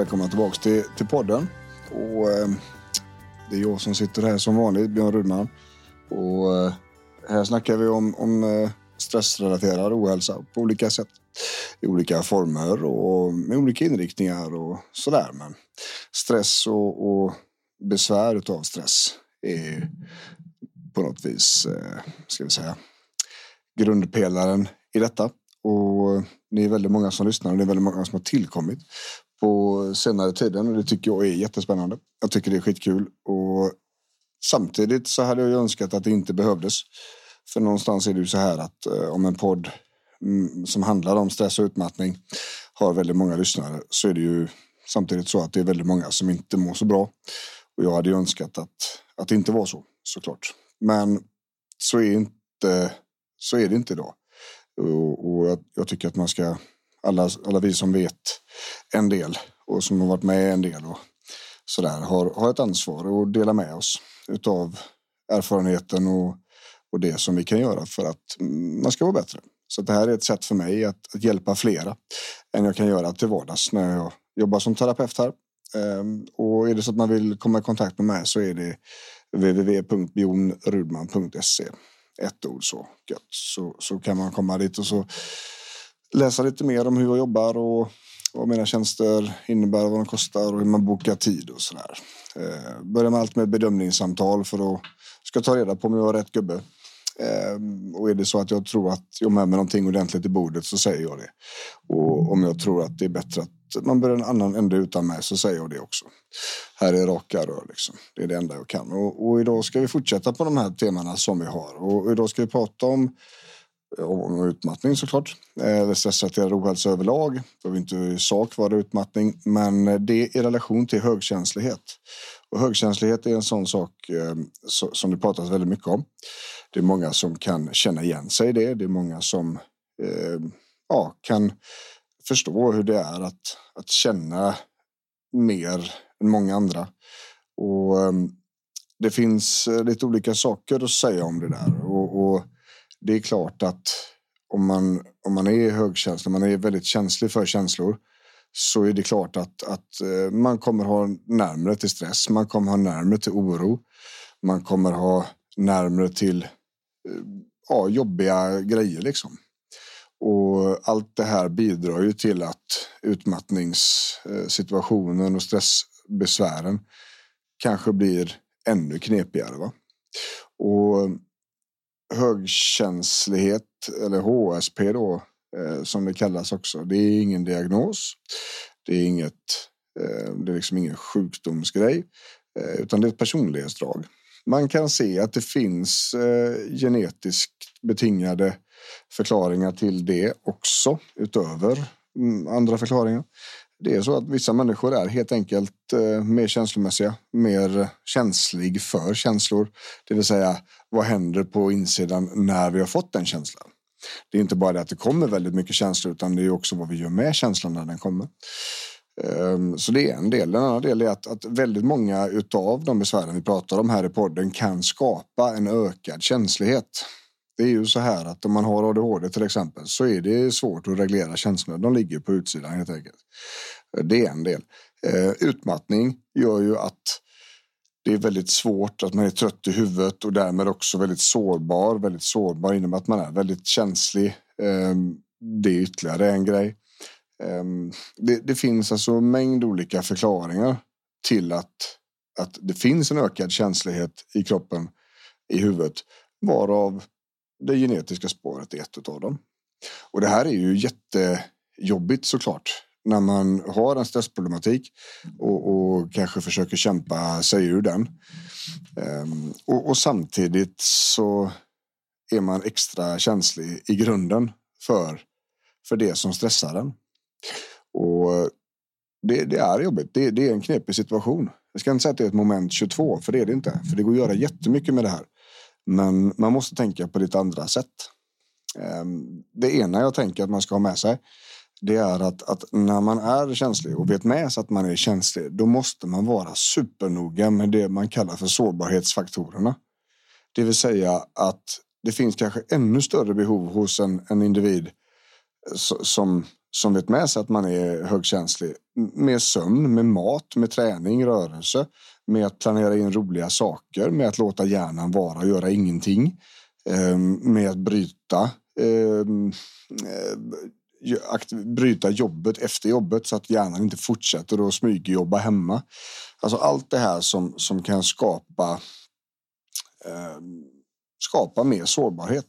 Välkomna tillbaka till, till podden. Och, eh, det är jag som sitter här som vanligt, Björn Rudman. Och eh, här snackar vi om, om eh, stressrelaterad ohälsa på olika sätt. I olika former och med olika inriktningar och sådär. Men stress och, och besvär utav stress är på något vis, eh, ska vi säga, grundpelaren i detta. Och eh, det är väldigt många som lyssnar och det är väldigt många som har tillkommit på senare tiden och det tycker jag är jättespännande. Jag tycker det är skitkul och samtidigt så hade jag önskat att det inte behövdes. För någonstans är det ju så här att eh, om en podd mm, som handlar om stress och utmattning har väldigt många lyssnare så är det ju samtidigt så att det är väldigt många som inte mår så bra. Och jag hade ju önskat att, att det inte var så såklart. Men så är, inte, så är det inte idag. Och, och jag, jag, tycker att man ska, alla, alla vi som vet en del och som har varit med en del och sådär har, har ett ansvar att dela med oss utav erfarenheten och, och det som vi kan göra för att man ska vara bättre. Så det här är ett sätt för mig att, att hjälpa flera än jag kan göra till vardags när jag jobbar som terapeut här. Ehm, och är det så att man vill komma i kontakt med mig så är det www.bjonrudman.se ett ord så gött. Så, så kan man komma dit och så läsa lite mer om hur jag jobbar och vad mina tjänster innebär, vad de kostar och hur man bokar tid och sådär. Eh, börjar med allt med bedömningssamtal för att ska ta reda på om jag har rätt gubbe. Eh, och är det så att jag tror att jag har med mig någonting ordentligt i bordet så säger jag det. Och om jag tror att det är bättre att man börjar en annan ände utan mig så säger jag det också. Här är raka rör liksom. Det är det enda jag kan. Och, och idag ska vi fortsätta på de här temana som vi har. Och idag ska vi prata om om utmattning såklart. Eh, Eller stressrelaterad ohälsa överlag. Det behöver inte i sak vara utmattning, men eh, det i relation till högkänslighet. Och högkänslighet är en sån sak eh, som det pratas väldigt mycket om. Det är många som kan känna igen sig i det. Det är många som ja, kan förstå hur det är att, att känna mer än många andra. Och det finns lite olika saker att säga om det där. Och, och, det är klart att om man, om man är högkänslig, man är väldigt känslig för känslor, så är det klart att, att eh, man kommer ha närmare till stress, man kommer ha närmare till oro, man kommer ha närmare till eh, ja, jobbiga grejer liksom. Och allt det här bidrar ju till att utmattningssituationen eh, och stressbesvären kanske blir ännu knepigare. Va? Och högkänslighet, eller HSP då, eh, som det kallas också, det är ingen diagnos. Det är, inget, eh, det är liksom ingen sjukdomsgrej, eh, utan det är ett personlighetsdrag. Man kan se att det finns eh, genetiskt betingade förklaringar till det också utöver mm, andra förklaringar. Det är så att vissa människor är helt enkelt eh, mer känslomässiga, mer känslig för känslor. Det vill säga, vad händer på insidan när vi har fått den känslan? Det är inte bara det att det kommer väldigt mycket känslor utan det är också vad vi gör med känslan när den kommer. Ehm, så det är en del. En annan del är att, att väldigt många utav de besvären vi pratar om här i podden kan skapa en ökad känslighet. Det är ju så här att om man har ADHD till exempel så är det svårt att reglera känslorna. De ligger på utsidan helt enkelt. Det är en del. Eh, utmattning gör ju att det är väldigt svårt att man är trött i huvudet och därmed också väldigt sårbar. Väldigt sårbar innebär att man är väldigt känslig. Ehm, det är ytterligare en grej. Ehm, det, det finns alltså en mängd olika förklaringar till att, att det finns en ökad känslighet i kroppen, i huvudet, varav det genetiska spåret är ett av dem. Och det här är ju jättejobbigt såklart när man har en stressproblematik och, och kanske försöker kämpa sig ur den. Um, och, och, samtidigt så är man extra känslig i grunden för, för det som stressar den. Och det, det är jobbigt. Det, det, är en knepig situation. Jag ska inte säga att det är ett moment 22, för det är det inte. För det går att göra jättemycket med det här. Men man måste tänka på lite andra sätt. Um, det ena jag tänker att man ska ha med sig det är att, att när man är känslig och vet med sig att man är känslig då måste man vara supernoga med det man kallar för sårbarhetsfaktorerna. Det vill säga att det finns kanske ännu större behov hos en, en individ eh, som, som vet med sig att man är högkänslig med sömn, med mat, med träning, rörelse, med att planera in roliga saker, med att låta hjärnan vara och göra ingenting, ehm, med att bryta ehm, eh, bryta jobbet efter jobbet så att hjärnan inte fortsätter att smygjobba hemma. Alltså allt det här som, som kan skapa eh, skapa mer sårbarhet.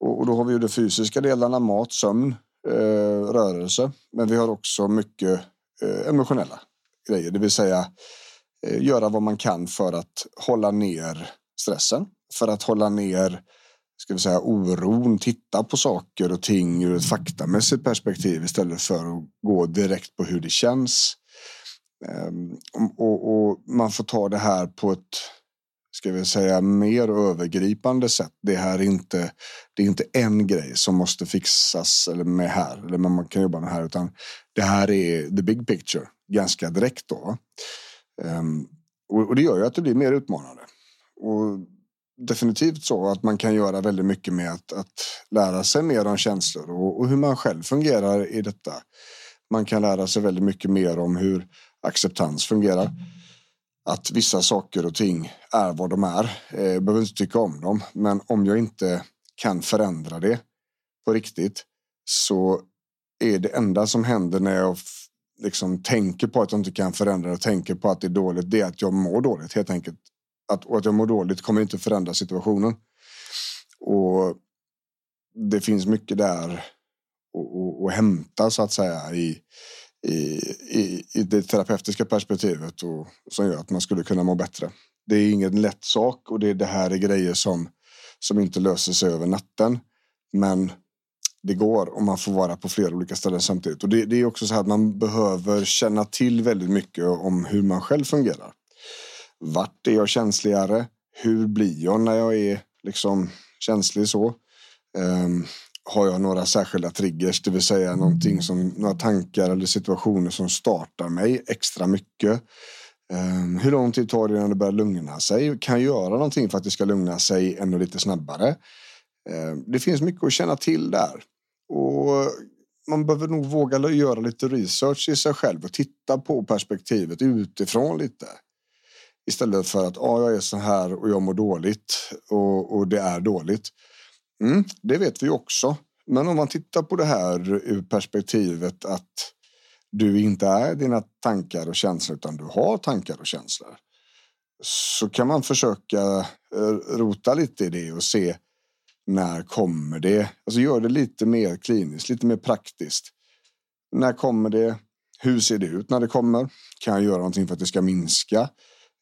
Och, och, då har vi ju de fysiska delarna, mat, sömn, eh, rörelse. Men vi har också mycket eh, emotionella grejer, det vill säga eh, göra vad man kan för att hålla ner stressen, för att hålla ner ska vi säga, oron, titta på saker och ting ur ett faktamässigt perspektiv istället för att gå direkt på hur det känns. Ehm, och, och, man får ta det här på ett ska vi säga mer övergripande sätt. Det här är inte. Det är inte en grej som måste fixas eller med här eller man kan jobba med här, utan det här är the big picture ganska direkt då. Ehm, och, och, det gör ju att det blir mer utmanande. Och definitivt så att man kan göra väldigt mycket med att, att lära sig mer om känslor och, och, hur man själv fungerar i detta. Man kan lära sig väldigt mycket mer om hur acceptans fungerar. Att vissa saker och ting är vad de är. Eh, jag behöver inte tycka om dem, men om jag inte kan förändra det på riktigt så är det enda som händer när jag liksom tänker på att jag inte kan förändra och tänker på att det är dåligt, det är att jag mår dåligt helt enkelt att, och att jag mår dåligt kommer inte förändra situationen. Och det finns mycket där att hämta så att säga i, i, i, i det terapeutiska perspektivet och som gör att man skulle kunna må bättre. Det är ingen lätt sak och det, det här är grejer som, som inte löser sig över natten. Men det går om man får vara på flera olika ställen samtidigt. Och det, det är också så här att man behöver känna till väldigt mycket om hur man själv fungerar. Vart är jag känsligare? Hur blir jag när jag är liksom känslig så? Um, har jag några särskilda triggers, det vill säga någonting som några tankar eller situationer som startar mig extra mycket? Um, hur lång tid tar det innan det börjar lugna sig? Kan jag göra någonting för att det ska lugna sig ännu lite snabbare? Um, det finns mycket att känna till där och man behöver nog våga göra lite research i sig själv och titta på perspektivet utifrån lite. Istället för att ah, jag är så här och jag mår dåligt och, och det är dåligt. Mm, det vet vi också. Men om man tittar på det här ur perspektivet att du inte är dina tankar och känslor utan du har tankar och känslor. Så kan man försöka eh, rota lite i det och se när kommer det? Alltså gör det lite mer kliniskt, lite mer praktiskt. När kommer det? Hur ser det ut när det kommer? Kan jag göra någonting för att det ska minska?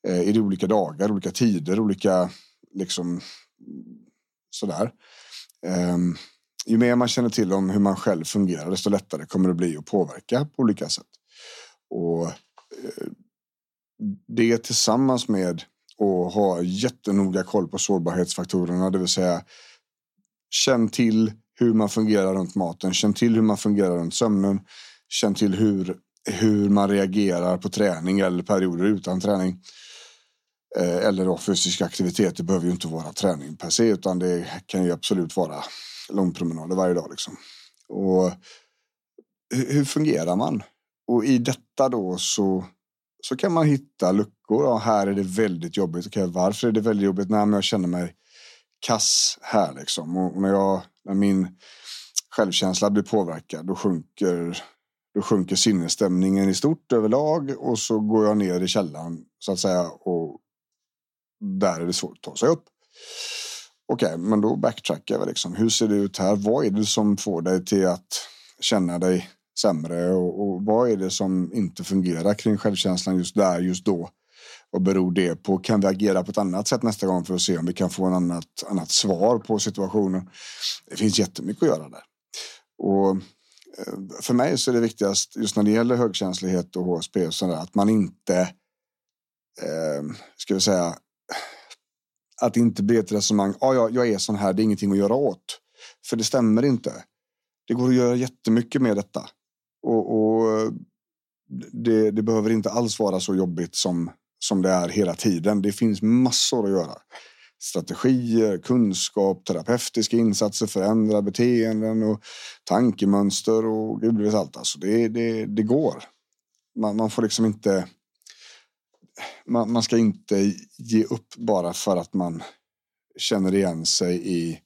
Eh, Är det olika dagar, olika tider, olika liksom sådär. Um, ju mer man känner till om hur man själv fungerar desto lättare kommer det bli att påverka på olika sätt. Och eh, det tillsammans med att ha jättenoga koll på sårbarhetsfaktorerna, det vill säga känn till hur man fungerar runt maten, känn till hur man fungerar runt sömnen, känn till hur, hur man reagerar på träning eller perioder utan träning. Eh, eller då fysisk aktivitet. Det behöver ju inte vara träning per se utan det kan ju absolut vara långpromenader varje dag. Liksom. Och hur fungerar man? Och i detta då så, så kan man hitta luckor. Ja, här är det väldigt jobbigt. Okay, varför är det väldigt jobbigt? Nej, men jag känner mig kass här liksom. Och när, jag, när min självkänsla blir påverkad då sjunker, då sjunker sinnesstämningen i stort överlag och så går jag ner i källaren så att säga och där är det svårt att ta sig upp. Okej, okay, men då backtrackar vi liksom. Hur ser det ut här? Vad är det som får dig till att känna dig sämre och, och vad är det som inte fungerar kring självkänslan just där, just då? Vad beror det på? Kan vi agera på ett annat sätt nästa gång för att se om vi kan få en annat, annat svar på situationen? Det finns jättemycket att göra där. Och eh, för mig så är det viktigast just när det gäller högkänslighet och HSP och sådär, att man inte eh, ska vi säga att det inte blir ett resonemang. Ah, ja, jag är sån här, det är ingenting att göra åt. För det stämmer inte. Det går att göra jättemycket med detta. Och, och det, det, behöver inte alls vara så jobbigt som, som det är hela tiden. Det finns massor att göra. Strategier, kunskap, terapeutiska insatser, förändra beteenden och tankemönster och gud vet allt. Alltså det, det, det går. Man, man får liksom inte man, man, ska inte ge upp bara för att man känner igen sig i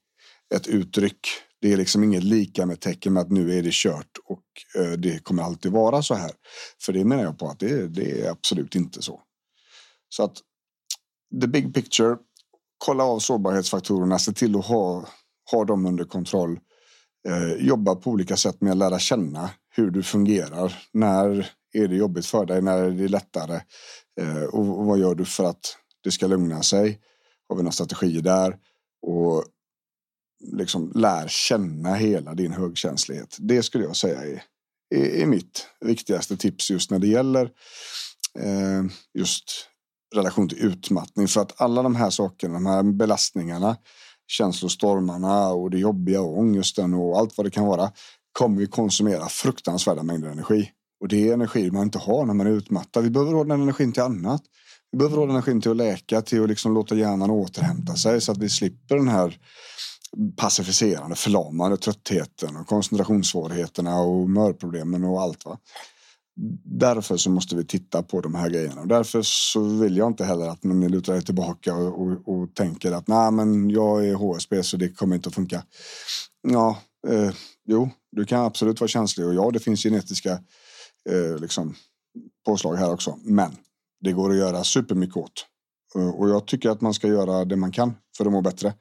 ett uttryck. Det är liksom inget lika med tecken med att nu är det kört och eh, det kommer alltid vara så här. För det menar jag på att det, det är absolut inte så. Så att the big picture. Kolla av sårbarhetsfaktorerna, se till att ha, ha dem under kontroll. Eh, jobba på olika sätt med att lära känna hur du fungerar. När är det jobbigt för dig? När är det lättare? Eh, och, och, vad gör du för att det ska lugna sig? Har vi några strategier där? Och liksom lär känna hela din högkänslighet. Det skulle jag säga är, är, är mitt viktigaste tips just när det gäller eh, just relation till utmattning. För att alla de här sakerna, de här belastningarna, känslostormarna och det jobbiga och ångesten och allt vad det kan vara kommer vi konsumera fruktansvärda mängder energi. Och det är energi man inte har när man är utmattad. Vi behöver ha den energin till annat. Vi behöver ha den energin till att läka, till att liksom låta hjärnan återhämta sig så att vi slipper den här pacificerande, förlamande tröttheten och koncentrationssvårigheterna och mörproblemen och allt. Va? Därför så måste vi titta på de här grejerna och därför så vill jag inte heller att ni lutar er tillbaka och, och, och tänker att nej, men jag är HSB så det kommer inte att funka. Ja, eh, jo, du kan absolut vara känslig och ja, det finns genetiska eh, liksom, påslag här också. Men det går att göra supermycket åt. Eh, och jag tycker att man ska göra det man kan för att må bättre.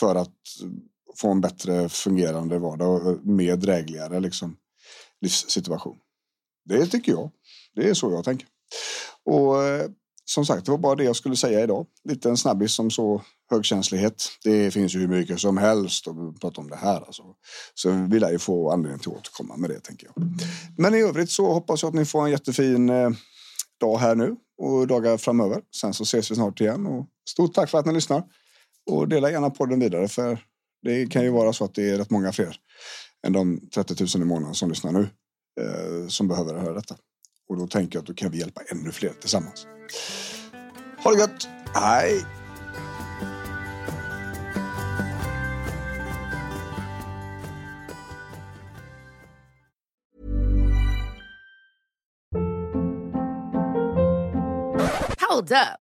För att få en bättre fungerande vardag och eh, mer drägligare liksom, livssituation. Det tycker jag. Det är så jag tänker. Och eh, som sagt, det var bara det jag skulle säga idag. Lite en snabbis som så högkänslighet. Det finns ju hur mycket som helst att prata om det här. Alltså. Så vi lär ju få anledning till att återkomma med det tänker jag. Men i övrigt så hoppas jag att ni får en jättefin eh, dag här nu och dagar framöver. Sen så ses vi snart igen och stort tack för att ni lyssnar och dela gärna podden vidare för det kan ju vara så att det är rätt många fler än de 30 000 i månaden som lyssnar nu eh, som behöver höra detta. Och då tänker jag att då kan vi hjälpa ännu fler tillsammans. Ha det gött! Hej! Hold up.